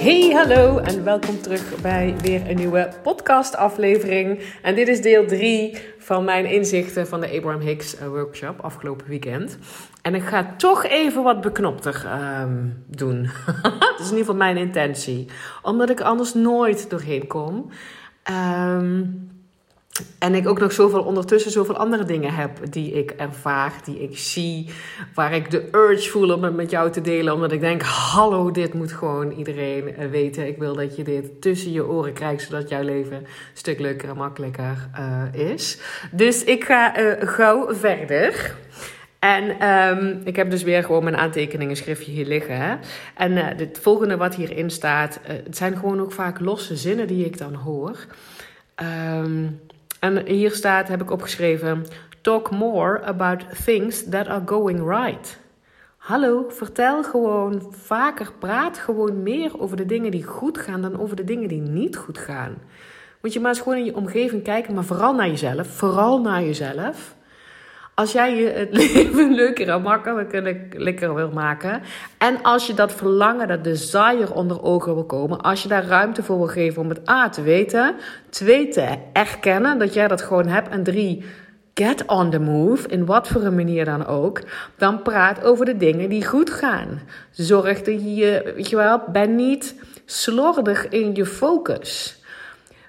Hey, hallo en welkom terug bij weer een nieuwe podcast-aflevering. En dit is deel 3 van mijn inzichten van de Abraham Hicks eh, workshop afgelopen weekend. En ik ga toch even wat beknopter um, doen. dat is in ieder geval mijn intentie, omdat ik anders nooit doorheen kom. Um, en ik ook nog zoveel ondertussen zoveel andere dingen heb die ik ervaar, die ik zie, waar ik de urge voel om het met jou te delen. Omdat ik denk, hallo, dit moet gewoon iedereen eh, weten. Ik wil dat je dit tussen je oren krijgt, zodat jouw leven een stuk leuker en makkelijker uh, is. Dus ik ga uh, gauw verder. En um, ik heb dus weer gewoon mijn aantekeningen schriftje hier liggen. Hè? En het volgende wat hierin staat, het zijn gewoon ook vaak losse zinnen die ik dan hoor. Um, en hier staat, heb ik opgeschreven: Talk more about things that are going right. Hallo, vertel gewoon vaker, praat gewoon meer over de dingen die goed gaan dan over de dingen die niet goed gaan. Moet je maar eens gewoon in je omgeving kijken, maar vooral naar jezelf. Vooral naar jezelf. Als jij je het leven leuker en makkelijker wil maken. En als je dat verlangen, dat desire onder ogen wil komen. Als je daar ruimte voor wil geven om het A te weten. Twee te erkennen dat jij dat gewoon hebt. En drie, get on the move. In wat voor een manier dan ook. Dan praat over de dingen die goed gaan. Zorg dat je, weet je wel, ben niet slordig in je focus.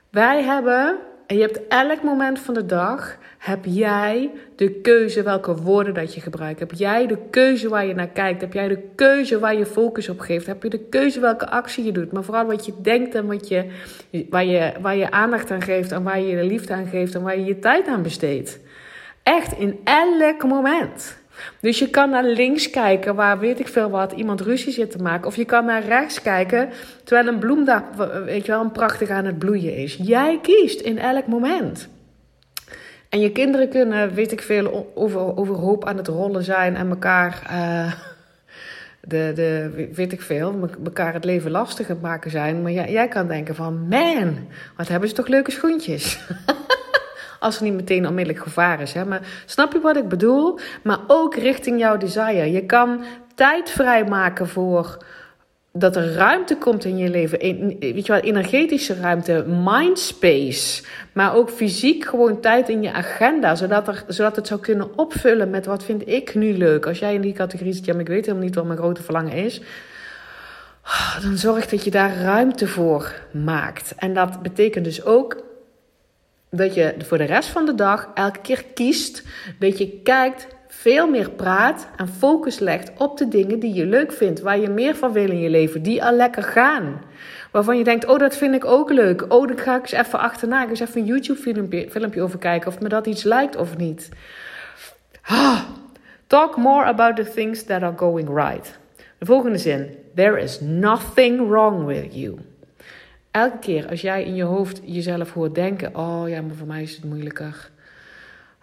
Wij hebben, en je hebt elk moment van de dag heb jij de keuze welke woorden dat je gebruikt? Heb jij de keuze waar je naar kijkt? Heb jij de keuze waar je focus op geeft? Heb je de keuze welke actie je doet? Maar vooral wat je denkt en wat je, waar, je, waar je aandacht aan geeft en waar je je liefde aan geeft en waar je je tijd aan besteedt. Echt in elk moment. Dus je kan naar links kijken waar weet ik veel wat iemand ruzie zit te maken. Of je kan naar rechts kijken terwijl een bloem daar, weet je wel, een prachtig aan het bloeien is. Jij kiest in elk moment. En je kinderen kunnen, weet ik veel, over, overhoop aan het rollen zijn en elkaar, uh, de, de, weet ik veel, elkaar het leven lastig maken zijn. Maar jij, jij kan denken van, man, wat hebben ze toch leuke schoentjes. Als er niet meteen onmiddellijk gevaar is. Hè? Maar snap je wat ik bedoel? Maar ook richting jouw desire. Je kan tijd vrijmaken voor dat er ruimte komt in je leven. Weet je wel, energetische ruimte, mindspace. Maar ook fysiek gewoon tijd in je agenda. Zodat, er, zodat het zou kunnen opvullen met wat vind ik nu leuk. Als jij in die categorie zit, ja, maar ik weet helemaal niet wat mijn grote verlangen is. Dan zorg dat je daar ruimte voor maakt. En dat betekent dus ook dat je voor de rest van de dag elke keer kiest. Dat je kijkt veel meer praat en focus legt op de dingen die je leuk vindt, waar je meer van wil in je leven, die al lekker gaan. Waarvan je denkt, oh dat vind ik ook leuk. Oh, dan ga ik eens even achterna, ik even een YouTube filmpje, filmpje over kijken of me dat iets lijkt of niet. Ah, talk more about the things that are going right. De volgende zin. There is nothing wrong with you. Elke keer als jij in je hoofd jezelf hoort denken: Oh ja, maar voor mij is het moeilijker.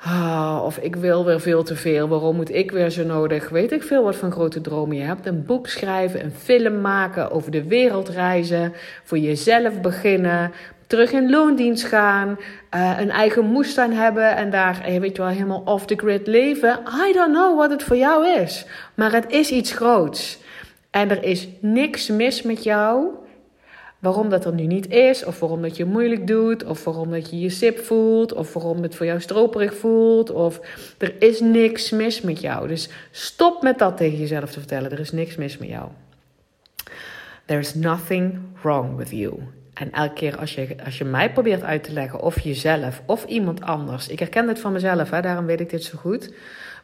Ah, of ik wil weer veel te veel. Waarom moet ik weer zo nodig? Weet ik veel wat van grote dromen je hebt. Een boek schrijven, een film maken, over de wereld reizen, voor jezelf beginnen, terug in loondienst gaan, uh, een eigen moestuin hebben en daar, eh, weet je wel, helemaal off the grid leven. I don't know wat het voor jou is, maar het is iets groots. En er is niks mis met jou waarom dat er nu niet is, of waarom dat je moeilijk doet, of waarom dat je je sip voelt, of waarom het voor jou stroperig voelt, of er is niks mis met jou. Dus stop met dat tegen jezelf te vertellen. Er is niks mis met jou. There is nothing wrong with you. En elke keer als je, als je mij probeert uit te leggen, of jezelf, of iemand anders. Ik herken dit van mezelf, hè, daarom weet ik dit zo goed.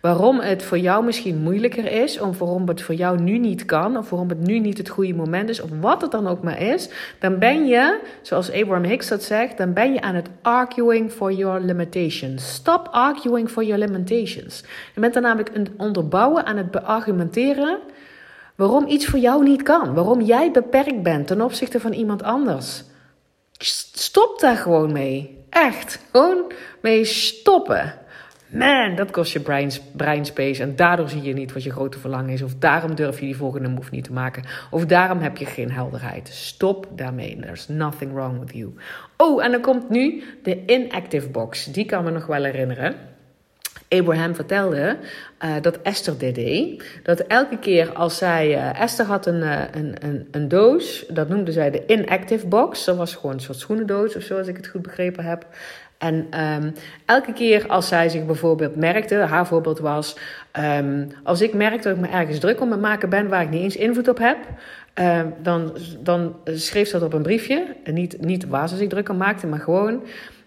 Waarom het voor jou misschien moeilijker is, of waarom het voor jou nu niet kan, of waarom het nu niet het goede moment is, of wat het dan ook maar is, dan ben je, zoals Abraham Hicks dat zegt, dan ben je aan het arguing for your limitations. Stop arguing for your limitations. Je bent dan namelijk een onderbouwen aan het beargumenteren waarom iets voor jou niet kan, waarom jij beperkt bent ten opzichte van iemand anders. Stop daar gewoon mee. Echt. Gewoon mee stoppen. Man, dat kost je brain, brainspace. En daardoor zie je niet wat je grote verlangen is. Of daarom durf je die volgende move niet te maken. Of daarom heb je geen helderheid. Stop daarmee. There's nothing wrong with you. Oh, en dan komt nu de inactive box. Die kan me nog wel herinneren. Abraham vertelde uh, dat Esther dit deed. Dat elke keer als zij. Uh, Esther had een, uh, een, een, een, doos, dat noemde zij de inactive box. Dat was gewoon een soort schoenendoos of zo, als ik het goed begrepen heb. En um, elke keer als zij zich bijvoorbeeld merkte, haar voorbeeld was: um, als ik merk dat ik me ergens druk om het maken ben waar ik niet eens invloed op heb, uh, dan, dan schreef ze dat op een briefje. En niet, niet waar ze zich druk om maakte, maar gewoon: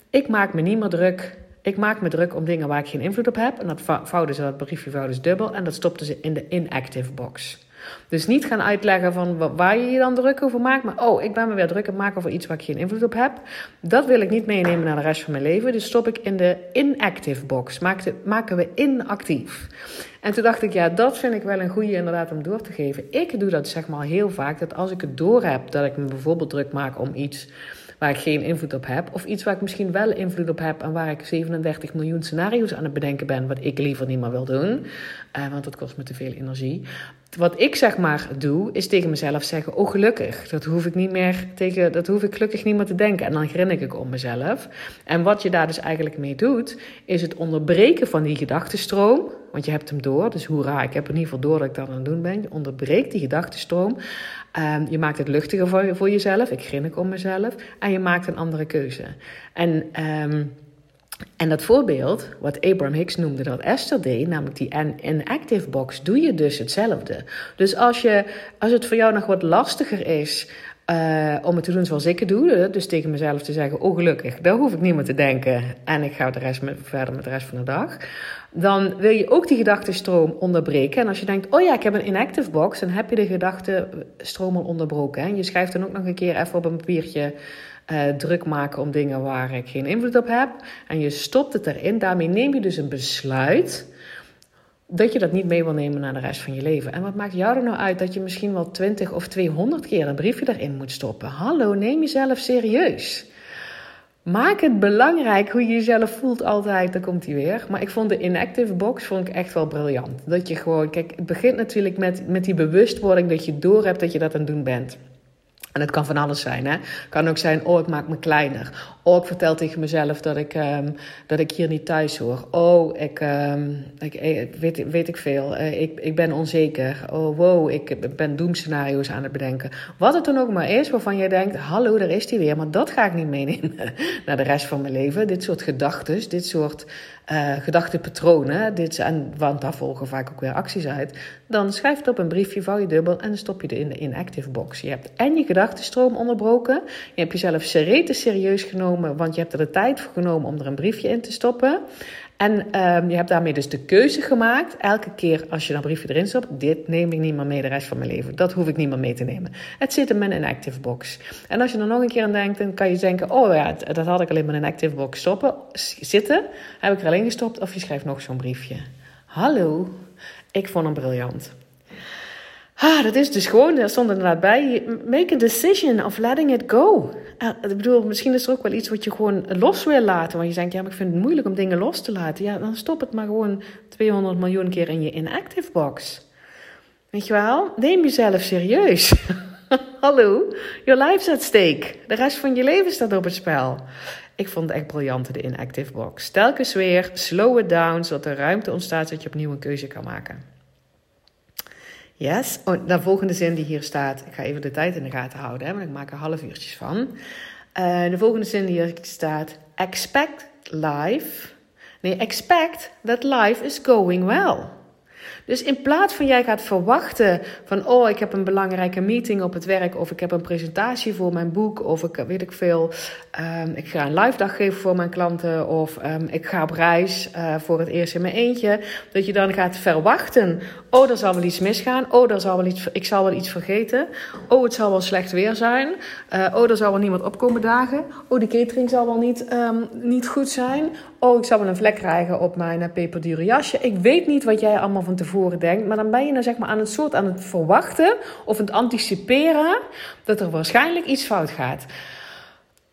ik maak me niet meer druk. Ik maak me druk om dingen waar ik geen invloed op heb. En dat vouwde ze dat briefje vouwde ze dubbel en dat stopte ze in de inactive box. Dus niet gaan uitleggen van waar je je dan druk over maakt. Maar oh, ik ben me weer druk aan het maken over iets waar ik geen invloed op heb. Dat wil ik niet meenemen naar de rest van mijn leven. Dus stop ik in de inactive box. Maken we inactief. En toen dacht ik, ja, dat vind ik wel een goede inderdaad om door te geven. Ik doe dat zeg maar heel vaak. Dat als ik het door heb dat ik me bijvoorbeeld druk maak om iets waar ik geen invloed op heb. Of iets waar ik misschien wel invloed op heb en waar ik 37 miljoen scenario's aan het bedenken ben, wat ik liever niet meer wil doen. Uh, want dat kost me te veel energie. Wat ik zeg maar doe, is tegen mezelf zeggen: Oh, gelukkig. Dat hoef ik niet meer tegen, dat hoef ik gelukkig niet meer te denken. En dan grin ik om mezelf. En wat je daar dus eigenlijk mee doet, is het onderbreken van die gedachtenstroom. Want je hebt hem door, dus hoera, ik heb in ieder geval door dat ik dat aan het doen ben. Je onderbreekt die gedachtenstroom. Um, je maakt het luchtiger voor, voor jezelf. Ik grin ik om mezelf. En je maakt een andere keuze. En. Um, en dat voorbeeld, wat Abraham Hicks noemde dat Esther deed, namelijk die inactive box, doe je dus hetzelfde. Dus als, je, als het voor jou nog wat lastiger is uh, om het te doen zoals ik het doe, dus tegen mezelf te zeggen, oh gelukkig, daar hoef ik niet meer te denken en ik ga de rest met, verder met de rest van de dag, dan wil je ook die gedachtenstroom onderbreken. En als je denkt, oh ja, ik heb een inactive box, dan heb je de gedachtenstroom al onderbroken. En je schrijft dan ook nog een keer even op een papiertje uh, druk maken om dingen waar ik geen invloed op heb. En je stopt het erin. Daarmee neem je dus een besluit dat je dat niet mee wil nemen naar de rest van je leven. En wat maakt jou er nou uit dat je misschien wel 20 of 200 keer een briefje erin moet stoppen? Hallo, neem jezelf serieus. Maak het belangrijk hoe je jezelf voelt altijd. Dan komt hij weer. Maar ik vond de inactive box vond ik echt wel briljant. Dat je gewoon, kijk, het begint natuurlijk met, met die bewustwording dat je door hebt dat je dat aan het doen bent. En het kan van alles zijn. Hè? Het kan ook zijn, oh, ik maak me kleiner. Oh, ik vertel tegen mezelf dat ik, um, dat ik hier niet thuis hoor. Oh, ik, um, ik eh, weet, weet ik veel. Uh, ik, ik ben onzeker. Oh, wow, ik ben doemscenario's aan het bedenken. Wat het dan ook maar is waarvan je denkt, hallo, daar is die weer. Maar dat ga ik niet meenemen naar de rest van mijn leven. Dit soort gedachten, dit soort uh, gedachtepatronen, dit, en, want daar volgen vaak ook weer acties uit, dan schrijf het op een briefje, vouw je dubbel en dan stop je het in de inactive box. Je hebt en je gedachtenstroom onderbroken, je hebt jezelf serete serieus genomen, want je hebt er de tijd voor genomen om er een briefje in te stoppen. En um, je hebt daarmee dus de keuze gemaakt, elke keer als je een briefje erin stopt, dit neem ik niet meer mee de rest van mijn leven. Dat hoef ik niet meer mee te nemen. Het zit in mijn active box. En als je er nog een keer aan denkt, dan kan je denken, oh ja, dat had ik alleen maar in een active box stoppen, zitten. Heb ik er alleen gestopt of je schrijft nog zo'n briefje. Hallo, ik vond hem briljant. Ah, dat is dus gewoon, daar stond inderdaad bij, make a decision of letting it go. Uh, ik bedoel, misschien is er ook wel iets wat je gewoon los wil laten. Want je denkt, ja, maar ik vind het moeilijk om dingen los te laten. Ja, dan stop het maar gewoon 200 miljoen keer in je inactive box. Weet je wel? Neem jezelf serieus. Hallo, your life's at stake. De rest van je leven staat op het spel. Ik vond het echt briljant, de inactive box. Telkens weer, slow it down, zodat er ruimte ontstaat, zodat je opnieuw een keuze kan maken. Yes. Oh, de volgende zin die hier staat. Ik ga even de tijd in de gaten houden, hè, want ik maak er half uurtjes van. Uh, de volgende zin die hier staat. Expect life. Nee, expect that life is going well. Dus in plaats van jij gaat verwachten van, oh, ik heb een belangrijke meeting op het werk, of ik heb een presentatie voor mijn boek, of ik weet ik veel, um, ik ga een live dag geven voor mijn klanten, of um, ik ga op reis uh, voor het eerst in mijn eentje, dat je dan gaat verwachten, oh, er zal wel iets misgaan, oh, er zal wel iets, ik zal wel iets vergeten, oh, het zal wel slecht weer zijn, uh, oh, er zal wel niemand opkomen dagen, oh, de catering zal wel niet, um, niet goed zijn, oh, ik zal wel een vlek krijgen op mijn uh, peperdure jasje. Ik weet niet wat jij allemaal van tevoren maar dan ben je nou zeg maar aan het soort aan het verwachten of het anticiperen dat er waarschijnlijk iets fout gaat.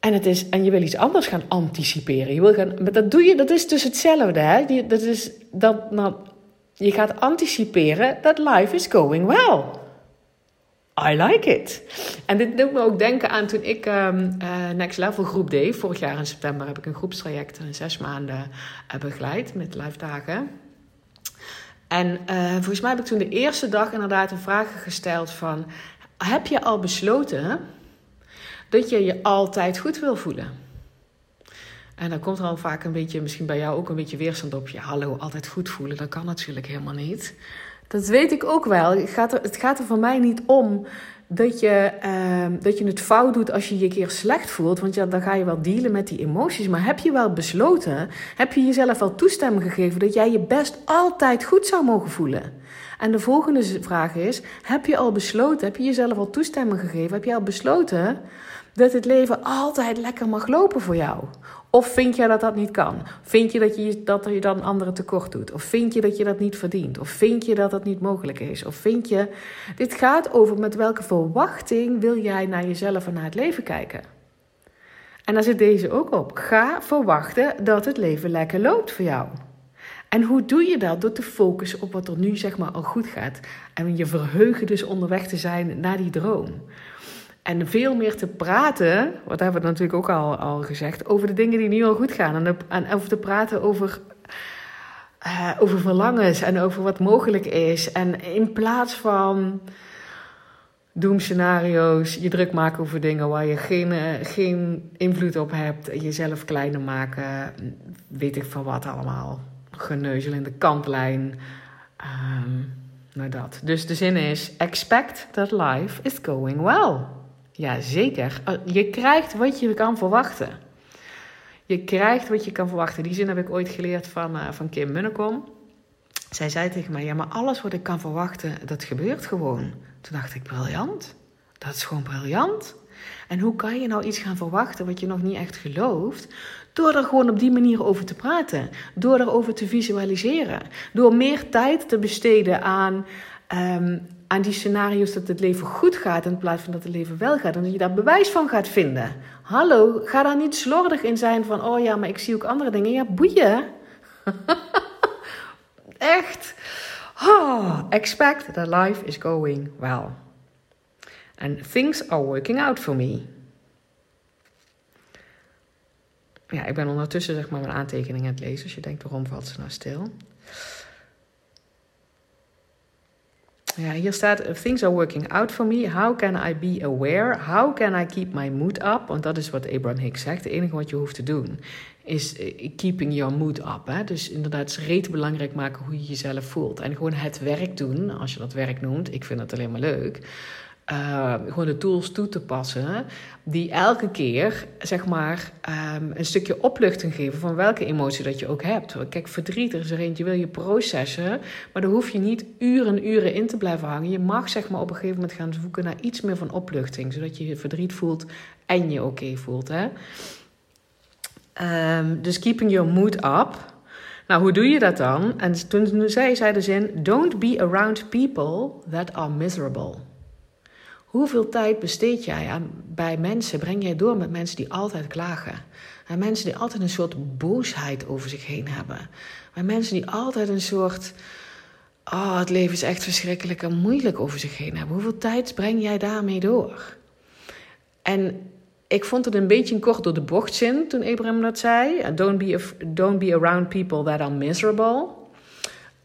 En, het is, en je wil iets anders gaan anticiperen. Je wil gaan, maar dat doe je, dat is dus hetzelfde. Hè? dat is dat, nou, je gaat anticiperen dat life is going well. I like it. En dit doet me ook denken aan toen ik um, uh, Next Level groep deed. Vorig jaar in september heb ik een groepstraject in zes maanden uh, begeleid met live dagen. En uh, volgens mij heb ik toen de eerste dag inderdaad een vraag gesteld van... Heb je al besloten dat je je altijd goed wil voelen? En dan komt er al vaak een beetje, misschien bij jou ook een beetje weerstand op. Ja, hallo, altijd goed voelen, dat kan natuurlijk helemaal niet. Dat weet ik ook wel. Het gaat er, het gaat er voor mij niet om dat je, uh, dat je het fout doet als je je keer slecht voelt. Want ja, dan ga je wel dealen met die emoties. Maar heb je wel besloten, heb je jezelf wel toestemming gegeven dat jij je best altijd goed zou mogen voelen? En de volgende vraag is: heb je al besloten, heb je jezelf al toestemming gegeven? Heb je al besloten dat het leven altijd lekker mag lopen voor jou? Of vind je dat dat niet kan? Vind je dat je, dat je dan anderen tekort doet? Of vind je dat je dat niet verdient? Of vind je dat dat niet mogelijk is? Of vind je. Dit gaat over met welke verwachting wil jij naar jezelf en naar het leven kijken? En daar zit deze ook op. Ga verwachten dat het leven lekker loopt voor jou. En hoe doe je dat? Door te focussen op wat er nu zeg maar al goed gaat. En je verheugen dus onderweg te zijn naar die droom. En veel meer te praten, wat hebben we natuurlijk ook al, al gezegd, over de dingen die nu al goed gaan. En, en over te praten over, uh, over verlangens en over wat mogelijk is. En in plaats van doemscenario's, je druk maken over dingen waar je geen, uh, geen invloed op hebt, jezelf kleiner maken, weet ik van wat allemaal. Geneuzel in de kantlijn. Um, nou dat. Dus de zin is: expect that life is going well. Ja, zeker. Oh, je krijgt wat je kan verwachten. Je krijgt wat je kan verwachten. Die zin heb ik ooit geleerd van, uh, van Kim Munnekom. Zij zei tegen mij: Ja, maar alles wat ik kan verwachten, dat gebeurt gewoon. Toen dacht ik: Briljant. Dat is gewoon briljant. En hoe kan je nou iets gaan verwachten wat je nog niet echt gelooft? Door er gewoon op die manier over te praten. Door erover te visualiseren. Door meer tijd te besteden aan um, aan die scenario's dat het leven goed gaat in plaats van dat het leven wel gaat. En dat je daar bewijs van gaat vinden. Hallo, ga daar niet slordig in zijn van, oh ja, maar ik zie ook andere dingen. Ja, boeien. Echt. Oh, expect that life is going well. And things are working out for me. Ja, ik ben ondertussen zeg maar mijn aantekeningen aan het lezen. Als je denkt, waarom valt ze nou stil? Ja, hier staat: Things are working out for me. How can I be aware? How can I keep my mood up? Want dat is wat Abraham Hicks zegt. Het enige wat je hoeft te doen is eh, keeping your mood up. Hè? Dus inderdaad, reet belangrijk maken hoe je jezelf voelt. En gewoon het werk doen, als je dat werk noemt. Ik vind het alleen maar leuk. Uh, gewoon de tools toe te passen, die elke keer zeg maar um, een stukje opluchting geven van welke emotie dat je ook hebt. Kijk, verdriet er is er eentje, wil je processen, maar daar hoef je niet uren uren in te blijven hangen. Je mag zeg maar op een gegeven moment gaan zoeken naar iets meer van opluchting, zodat je verdriet voelt en je oké voelt. Hè? Um, dus keeping your mood up. Nou, hoe doe je dat dan? En toen zei zij de zin: Don't be around people that are miserable. Hoeveel tijd besteed jij aan, bij mensen, breng jij door met mensen die altijd klagen? En mensen die altijd een soort boosheid over zich heen hebben. Bij mensen die altijd een soort. Oh, het leven is echt verschrikkelijk en moeilijk over zich heen hebben. Hoeveel tijd breng jij daarmee door? En ik vond het een beetje een kort door de bocht zin toen Abraham dat zei. Don't be, don't be around people that are miserable.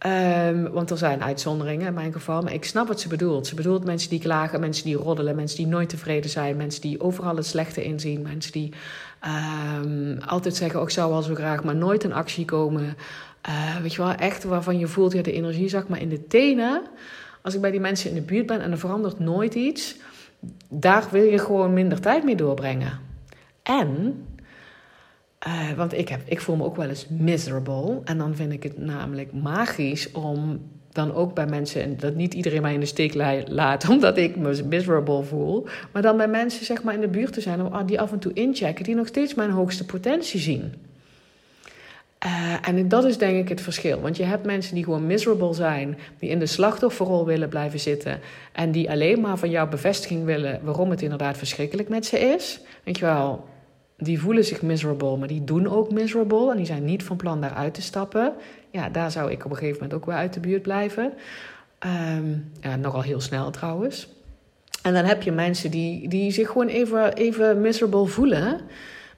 Um, want er zijn uitzonderingen in mijn geval. Maar ik snap wat ze bedoelt. Ze bedoelt mensen die klagen, mensen die roddelen, mensen die nooit tevreden zijn, mensen die overal het slechte inzien, mensen die um, altijd zeggen: oh, Ik zou wel zo graag, maar nooit in actie komen. Uh, weet je wel, echt waarvan je voelt, ja, de energie zeg maar in de tenen. Als ik bij die mensen in de buurt ben en er verandert nooit iets, daar wil je gewoon minder tijd mee doorbrengen. En, uh, want ik, heb, ik voel me ook wel eens miserable. En dan vind ik het namelijk magisch om dan ook bij mensen, en dat niet iedereen mij in de steek laat omdat ik me miserable voel, maar dan bij mensen zeg maar in de buurt te zijn die af en toe inchecken, die nog steeds mijn hoogste potentie zien. Uh, en dat is denk ik het verschil. Want je hebt mensen die gewoon miserable zijn, die in de slachtofferrol willen blijven zitten en die alleen maar van jou bevestiging willen waarom het inderdaad verschrikkelijk met ze is. Weet je wel, die voelen zich miserable, maar die doen ook miserable en die zijn niet van plan daaruit te stappen. Ja, daar zou ik op een gegeven moment ook wel uit de buurt blijven. Um, ja, nogal heel snel trouwens. En dan heb je mensen die, die zich gewoon even, even miserable voelen.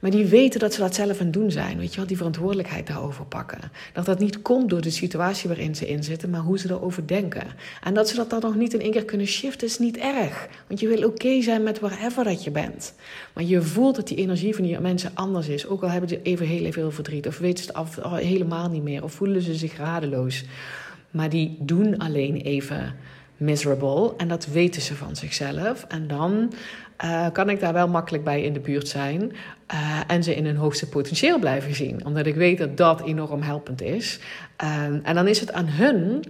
Maar die weten dat ze dat zelf aan het doen zijn. Weet je wel, die verantwoordelijkheid daarover pakken. Dat dat niet komt door de situatie waarin ze in zitten, maar hoe ze erover denken. En dat ze dat dan nog niet in één keer kunnen shiften, is niet erg. Want je wil oké zijn met whatever dat je bent. Maar je voelt dat die energie van die mensen anders is. Ook al hebben ze even heel veel verdriet, of weten ze het af, helemaal niet meer, of voelen ze zich radeloos. Maar die doen alleen even miserable. En dat weten ze van zichzelf. En dan uh, kan ik daar wel makkelijk bij in de buurt zijn. Uh, en ze in hun hoogste potentieel blijven zien. Omdat ik weet dat dat enorm helpend is. Uh, en dan is het aan hun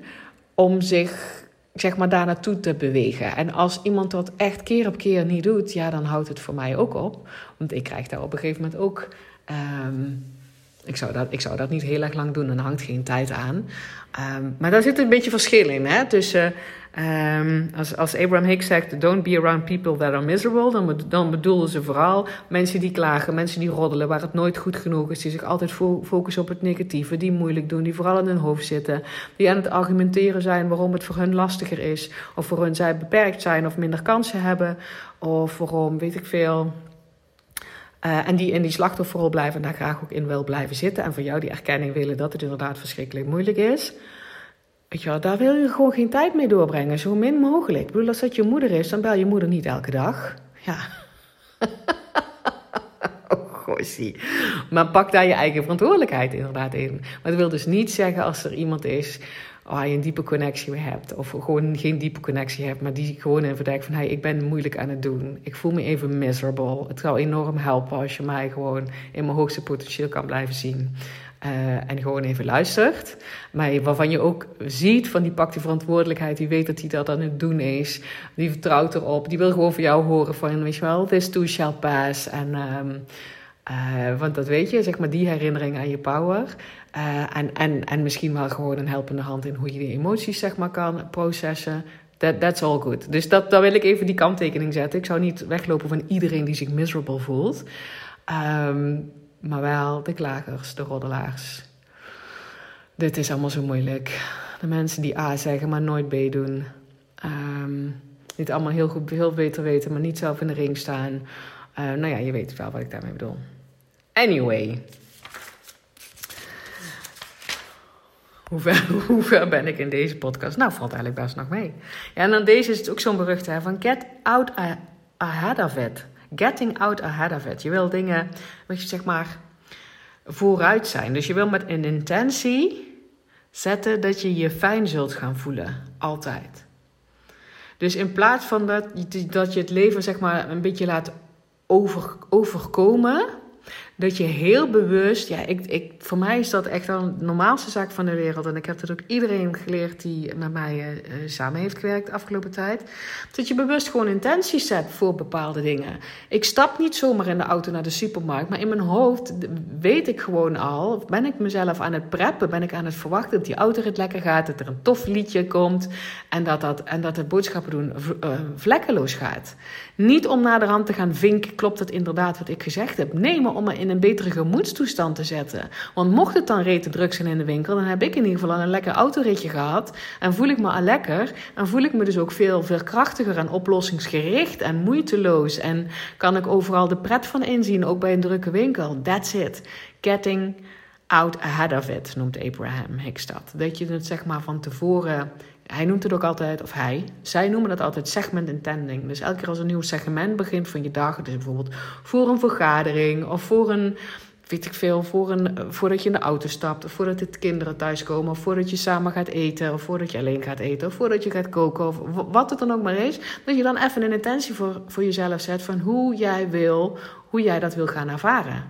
om zich zeg maar, daar naartoe te bewegen. En als iemand dat echt keer op keer niet doet, ja, dan houdt het voor mij ook op. Want ik krijg daar op een gegeven moment ook. Um, ik zou, dat, ik zou dat niet heel erg lang doen, dan hangt geen tijd aan. Um, maar daar zit een beetje verschil in. Hè? Tussen Um, als, als Abraham Hicks zegt, don't be around people that are miserable, dan, dan bedoelen ze vooral mensen die klagen, mensen die roddelen, waar het nooit goed genoeg is, die zich altijd fo focussen op het negatieve, die moeilijk doen, die vooral in hun hoofd zitten, die aan het argumenteren zijn waarom het voor hun lastiger is, of voor hun zij beperkt zijn of minder kansen hebben, of waarom, weet ik veel, uh, en die in die slachtofferrol blijven en daar graag ook in wil blijven zitten. En voor jou die erkenning willen dat het inderdaad verschrikkelijk moeilijk is. Weet je daar wil je gewoon geen tijd mee doorbrengen. Zo min mogelijk. Ik bedoel, als dat je moeder is, dan bel je moeder niet elke dag. Ja. oh, gossie. Maar pak daar je eigen verantwoordelijkheid inderdaad in. Maar dat wil dus niet zeggen als er iemand is waar je een diepe connectie mee hebt. Of gewoon geen diepe connectie hebt, maar die gewoon even denkt van... hey, ik ben moeilijk aan het doen. Ik voel me even miserable. Het zou enorm helpen als je mij gewoon in mijn hoogste potentieel kan blijven zien. Uh, en gewoon even luistert. Maar waarvan je ook ziet van die pakt die verantwoordelijkheid. Die weet dat hij dat aan het doen is. Die vertrouwt erop. Die wil gewoon van jou horen van, weet je wel, this too shall pass. En, um, uh, want dat weet je, zeg maar die herinnering aan je power. Uh, en, en, en misschien wel gewoon een helpende hand in hoe je die emoties zeg maar kan processen. That, that's all good. Dus dat, daar wil ik even die kanttekening zetten. Ik zou niet weglopen van iedereen die zich miserable voelt. Um, maar wel de klagers, de roddelaars. Dit is allemaal zo moeilijk. De mensen die A zeggen, maar nooit B doen. Um, niet allemaal heel goed, heel beter weten, maar niet zelf in de ring staan. Uh, nou ja, je weet wel wat ik daarmee bedoel. Anyway. Hoe ver, hoe ver ben ik in deze podcast? Nou, valt eigenlijk best nog mee. Ja, en dan deze is het ook zo'n berucht hè, van get out ahead of it. Getting out ahead of it. Je wil dingen, wat je zeg maar, vooruit zijn. Dus je wil met een intentie zetten dat je je fijn zult gaan voelen. Altijd. Dus in plaats van dat, dat je het leven zeg maar een beetje laat over, overkomen dat je heel bewust, ja, ik, ik, voor mij is dat echt de normaalste zaak van de wereld. En ik heb dat ook iedereen geleerd die met mij uh, samen heeft gewerkt de afgelopen tijd. Dat je bewust gewoon intenties hebt voor bepaalde dingen. Ik stap niet zomaar in de auto naar de supermarkt, maar in mijn hoofd weet ik gewoon al, ben ik mezelf aan het preppen, ben ik aan het verwachten dat die auto het lekker gaat, dat er een tof liedje komt en dat, dat, en dat het boodschappen doen uh, vlekkeloos gaat. Niet om naar de rand te gaan vinken, klopt het inderdaad wat ik gezegd heb? Nee, maar om me in een betere gemoedstoestand te zetten. Want mocht het dan rete druk zijn in de winkel, dan heb ik in ieder geval een lekker autoritje gehad. En voel ik me al lekker. En voel ik me dus ook veel krachtiger en oplossingsgericht en moeiteloos. En kan ik overal de pret van inzien, ook bij een drukke winkel. That's it. Getting out ahead of it, noemt Abraham Hicks dat. Dat je het zeg maar van tevoren hij noemt het ook altijd, of hij, zij noemen dat altijd segment intending. Dus elke keer als een nieuw segment begint van je dag, dus bijvoorbeeld voor een vergadering of voor een weet ik veel, voor een, voordat je in de auto stapt, of voordat de kinderen thuiskomen, of voordat je samen gaat eten, of voordat je alleen gaat eten, of voordat je gaat koken, of wat het dan ook maar is, dat je dan even een intentie voor, voor jezelf zet van hoe jij wil, hoe jij dat wil gaan ervaren.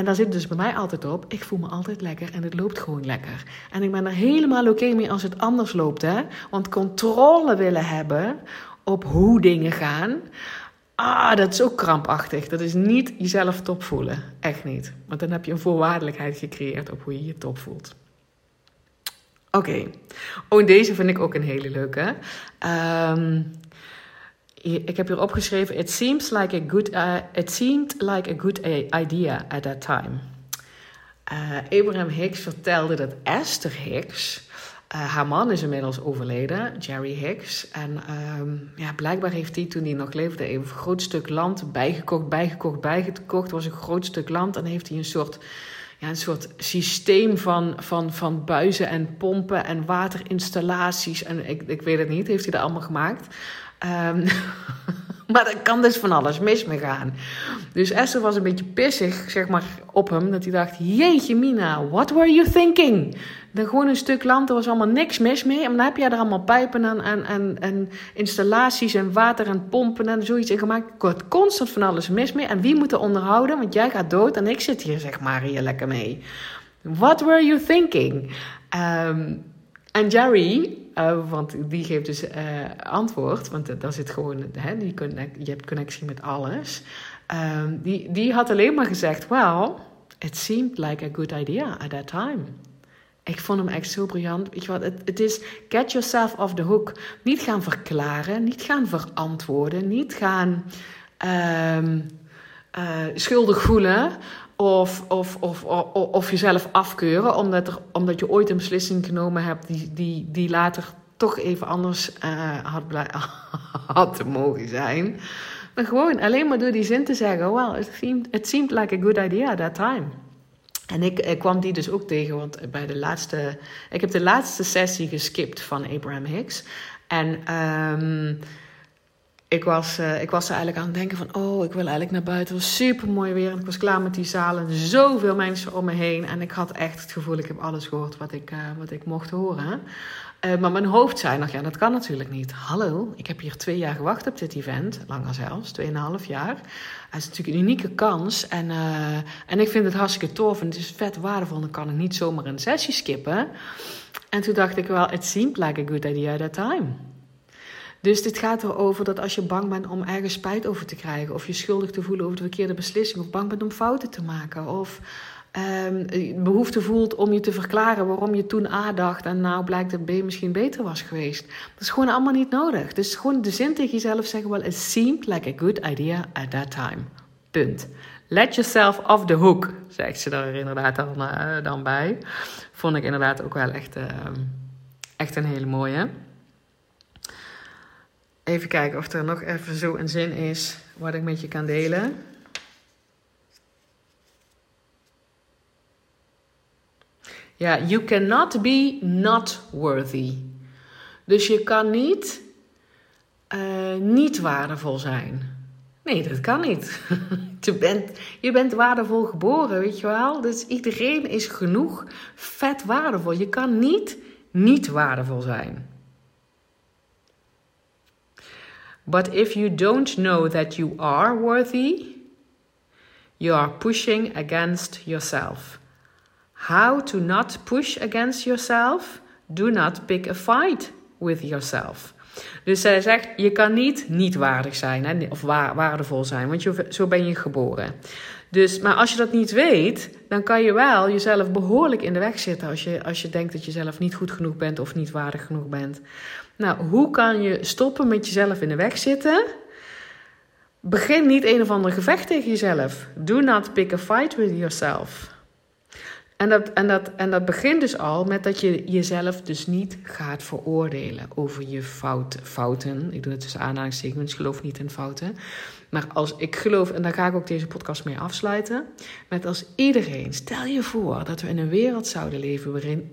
En daar zit dus bij mij altijd op, ik voel me altijd lekker en het loopt gewoon lekker. En ik ben er helemaal oké mee als het anders loopt, hè. Want controle willen hebben op hoe dingen gaan, ah, dat is ook krampachtig. Dat is niet jezelf top voelen. Echt niet. Want dan heb je een voorwaardelijkheid gecreëerd op hoe je je top voelt. Oké. Oh, deze vind ik ook een hele leuke. Um, ik heb hier opgeschreven: It seems like a good, uh, it seemed like a good idea at that time. Uh, Abraham Hicks vertelde dat Esther Hicks uh, haar man is inmiddels overleden, Jerry Hicks. En ehm, ja, blijkbaar heeft hij toen hij nog leefde een groot stuk land bijgekocht, bijgekocht, bijgekocht. was een groot stuk land en heeft hij een soort, ja, een soort systeem van, van, van buizen en pompen en waterinstallaties. En ik, ik weet het niet, heeft hij dat allemaal gemaakt. Um, maar er kan dus van alles mis mee gaan. Dus Esther was een beetje pissig, zeg maar, op hem. Dat hij dacht, jeetje Mina, what were you thinking? Dan gewoon een stuk land, er was allemaal niks mis mee. En dan heb jij er allemaal pijpen en, en, en, en installaties en water en pompen en zoiets in gemaakt. Er wordt constant van alles mis mee. En wie moet er onderhouden? Want jij gaat dood en ik zit hier, zeg maar, hier lekker mee. What were you thinking? Um, en Jerry, uh, want die geeft dus uh, antwoord, want daar zit gewoon, die je hebt connectie met alles. Um, die, die had alleen maar gezegd, well, it seemed like a good idea at that time. Ik vond hem echt zo briljant. Het, het is get yourself off the hook. Niet gaan verklaren, niet gaan verantwoorden, niet gaan um, uh, schuldig voelen of, of, of, of, jezelf afkeuren omdat, er, omdat je ooit een beslissing genomen hebt die, die, die later toch even anders uh, had, had te mogen zijn. Maar gewoon alleen maar door die zin te zeggen: Well, it seemed, it seemed like a good idea at that time. En ik, kwam die dus ook tegen, want bij de laatste. Ik heb de laatste sessie geskipt van Abraham Hicks. En um, ik, was, uh, ik was eigenlijk aan het denken van... oh, ik wil eigenlijk naar buiten. Het was super mooi weer. En ik was klaar met die zalen. Zoveel mensen om me heen. En ik had echt het gevoel... ik heb alles gehoord wat ik, uh, wat ik mocht horen. Uh, maar mijn hoofd zei nog... ja, dat kan natuurlijk niet. Hallo, ik heb hier twee jaar gewacht op dit event. Langer zelfs, tweeënhalf jaar. Het is natuurlijk een unieke kans. En, en ik vind het hartstikke tof. En het is vet waardevol. Dan kan ik niet zomaar een sessie skippen. En toen dacht ik wel... it seemed like a good idea at that time. Dus dit gaat erover dat als je bang bent om ergens spijt over te krijgen, of je schuldig te voelen over de verkeerde beslissing, of bang bent om fouten te maken, of um, behoefte voelt om je te verklaren waarom je toen A dacht en nou blijkt dat B misschien beter was geweest. Dat is gewoon allemaal niet nodig. Dus gewoon de zin tegen jezelf zeggen: Well, it seemed like a good idea at that time. Punt. Let yourself off the hook, zegt ze er inderdaad dan, uh, dan bij. Vond ik inderdaad ook wel echt, uh, echt een hele mooie. Even kijken of er nog even zo een zin is wat ik met je kan delen. Ja, you cannot be not worthy. Dus je kan niet uh, niet waardevol zijn. Nee, dat kan niet. je, bent, je bent waardevol geboren, weet je wel? Dus iedereen is genoeg vet waardevol. Je kan niet niet waardevol zijn. But if you don't know that you are worthy, you are pushing against yourself. How to not push against yourself? Do not pick a fight with yourself. Dus zij zegt, je kan niet niet waardig zijn hè, of waardevol zijn, want zo ben je geboren. Dus, maar als je dat niet weet, dan kan je wel jezelf behoorlijk in de weg zitten als je, als je denkt dat je zelf niet goed genoeg bent of niet waardig genoeg bent. Nou, hoe kan je stoppen met jezelf in de weg zitten? Begin niet een of ander gevecht tegen jezelf. Do not pick a fight with yourself. En dat, en, dat, en dat begint dus al met dat je jezelf dus niet gaat veroordelen over je fout, fouten. Ik doe het tussen aanhalingstekens, geloof niet in fouten. Maar als ik geloof, en daar ga ik ook deze podcast mee afsluiten, met als iedereen, stel je voor dat we in een wereld zouden leven waarin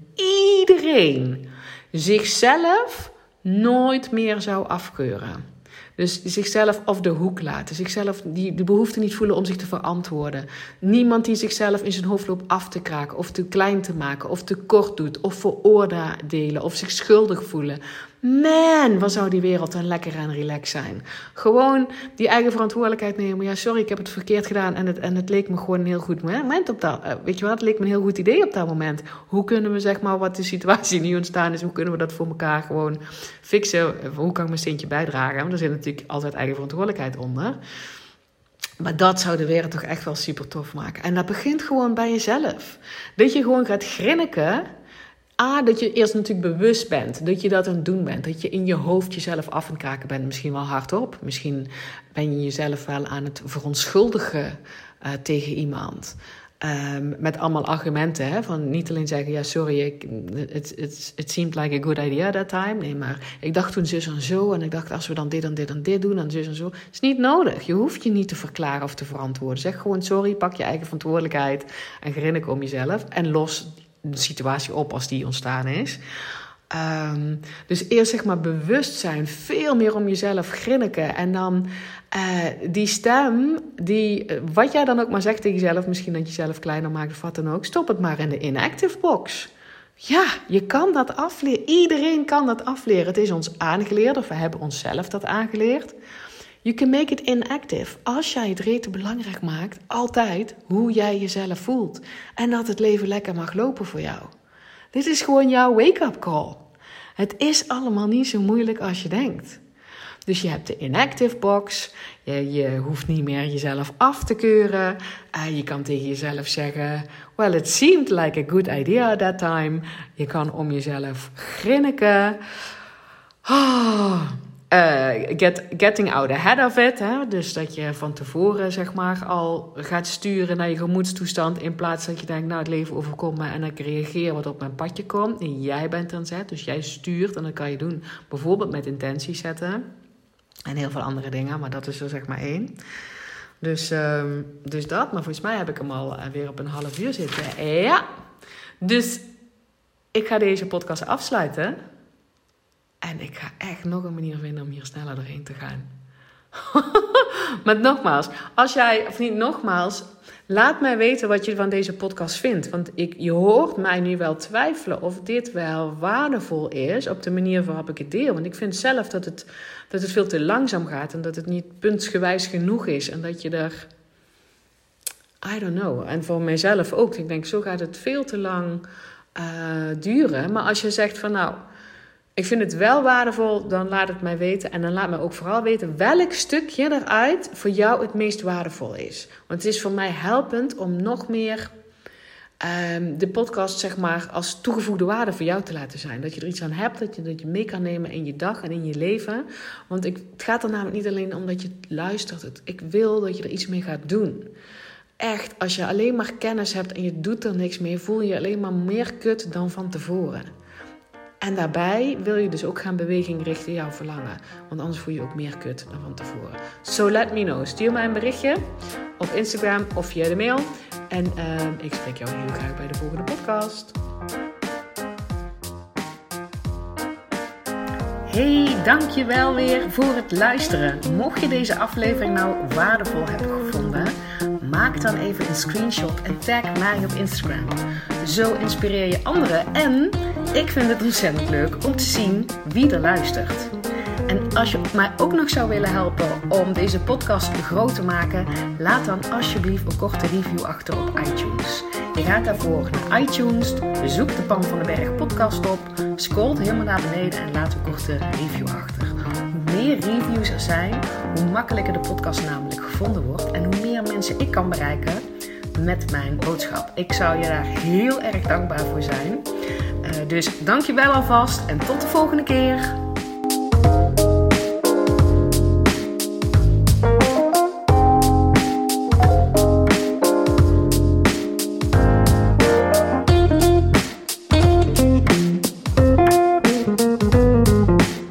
iedereen zichzelf nooit meer zou afkeuren. Dus zichzelf op de hoek laten. Zichzelf die, de behoefte niet voelen om zich te verantwoorden. Niemand die zichzelf in zijn hoofd loopt af te kraken. Of te klein te maken. Of te kort doet. Of veroordelen. Of zich schuldig voelen. Man, wat zou die wereld dan lekker en relaxed zijn. Gewoon die eigen verantwoordelijkheid nemen. Ja, sorry, ik heb het verkeerd gedaan. En het, en het leek me gewoon een heel goed moment op dat. Uh, weet je wat, het leek me een heel goed idee op dat moment. Hoe kunnen we, zeg maar, wat de situatie nu ontstaan is. Hoe kunnen we dat voor elkaar gewoon fixen? Hoe kan ik mijn steentje bijdragen? Want er zit natuurlijk altijd eigen verantwoordelijkheid onder. Maar dat zou de wereld toch echt wel super tof maken. En dat begint gewoon bij jezelf. Dat je gewoon gaat grinniken A, dat je eerst natuurlijk bewust bent dat je dat aan het doen bent. Dat je in je hoofd jezelf af en kraken bent. Misschien wel hardop. Misschien ben je jezelf wel aan het verontschuldigen uh, tegen iemand. Um, met allemaal argumenten. Hè? Van niet alleen zeggen: ja, sorry, it seemed like a good idea that time. Nee, maar ik dacht toen zus en zo. En ik dacht: als we dan dit en dit en dit doen, en zus en zo. Is niet nodig. Je hoeft je niet te verklaren of te verantwoorden. Zeg gewoon: sorry, pak je eigen verantwoordelijkheid. En grinnik om jezelf. En los de situatie op als die ontstaan is. Um, dus eerst zeg maar bewust zijn, veel meer om jezelf grinniken. En dan uh, die stem, die, wat jij dan ook maar zegt tegen jezelf, misschien dat je jezelf kleiner maakt of wat dan ook, stop het maar in de inactive box. Ja, je kan dat afleren. Iedereen kan dat afleren. Het is ons aangeleerd, of we hebben onszelf dat aangeleerd. You can make it inactive. Als jij het rete belangrijk maakt, altijd hoe jij jezelf voelt. En dat het leven lekker mag lopen voor jou. Dit is gewoon jouw wake-up call. Het is allemaal niet zo moeilijk als je denkt. Dus je hebt de inactive box. Je, je hoeft niet meer jezelf af te keuren. Uh, je kan tegen jezelf zeggen: Well, it seemed like a good idea at that time. Je kan om jezelf grinniken. Oh, get, getting out ahead of it. Hè? Dus dat je van tevoren zeg maar al gaat sturen naar je gemoedstoestand. In plaats dat je denkt, nou het leven overkomt me en ik reageer wat op mijn padje komt. En jij bent aan zet, dus jij stuurt. En dat kan je doen bijvoorbeeld met intenties zetten. En heel veel andere dingen, maar dat is er zeg maar één. Dus, um, dus dat, maar volgens mij heb ik hem al eh, weer op een half uur zitten. Ja, dus ik ga deze podcast afsluiten. En ik ga echt nog een manier vinden om hier sneller doorheen te gaan. maar nogmaals, als jij, of niet nogmaals, laat mij weten wat je van deze podcast vindt. Want ik, je hoort mij nu wel twijfelen of dit wel waardevol is op de manier waarop ik het deel. Want ik vind zelf dat het, dat het veel te langzaam gaat en dat het niet puntsgewijs genoeg is. En dat je er, I don't know, en voor mijzelf ook. Ik denk, zo gaat het veel te lang uh, duren. Maar als je zegt van nou ik vind het wel waardevol, dan laat het mij weten. En dan laat mij ook vooral weten welk stukje eruit voor jou het meest waardevol is. Want het is voor mij helpend om nog meer um, de podcast, zeg maar, als toegevoegde waarde voor jou te laten zijn. Dat je er iets aan hebt, dat je, dat je mee kan nemen in je dag en in je leven. Want ik, het gaat er namelijk niet alleen om dat je luistert. Ik wil dat je er iets mee gaat doen. Echt, als je alleen maar kennis hebt en je doet er niks mee, voel je je alleen maar meer kut dan van tevoren. En daarbij wil je dus ook gaan beweging richten jouw verlangen. Want anders voel je ook meer kut dan van tevoren. So let me know. Stuur mij een berichtje op Instagram of via de mail. En uh, ik spreek jou heel graag bij de volgende podcast. Hey, dankjewel weer voor het luisteren. Mocht je deze aflevering nou waardevol hebben gevonden, maak dan even een screenshot en tag mij op Instagram. Zo inspireer je anderen en ik vind het ontzettend leuk om te zien wie er luistert. En als je mij ook nog zou willen helpen om deze podcast groot te maken, laat dan alsjeblieft een korte review achter op iTunes. Je gaat daarvoor naar iTunes, zoek de Pan van de Berg podcast op, scrolt helemaal naar beneden en laat een korte review achter. Hoe meer reviews er zijn, hoe makkelijker de podcast namelijk gevonden wordt en hoe meer mensen ik kan bereiken met mijn boodschap. Ik zou je daar heel erg dankbaar voor zijn. Uh, dus dankjewel alvast en tot de volgende keer.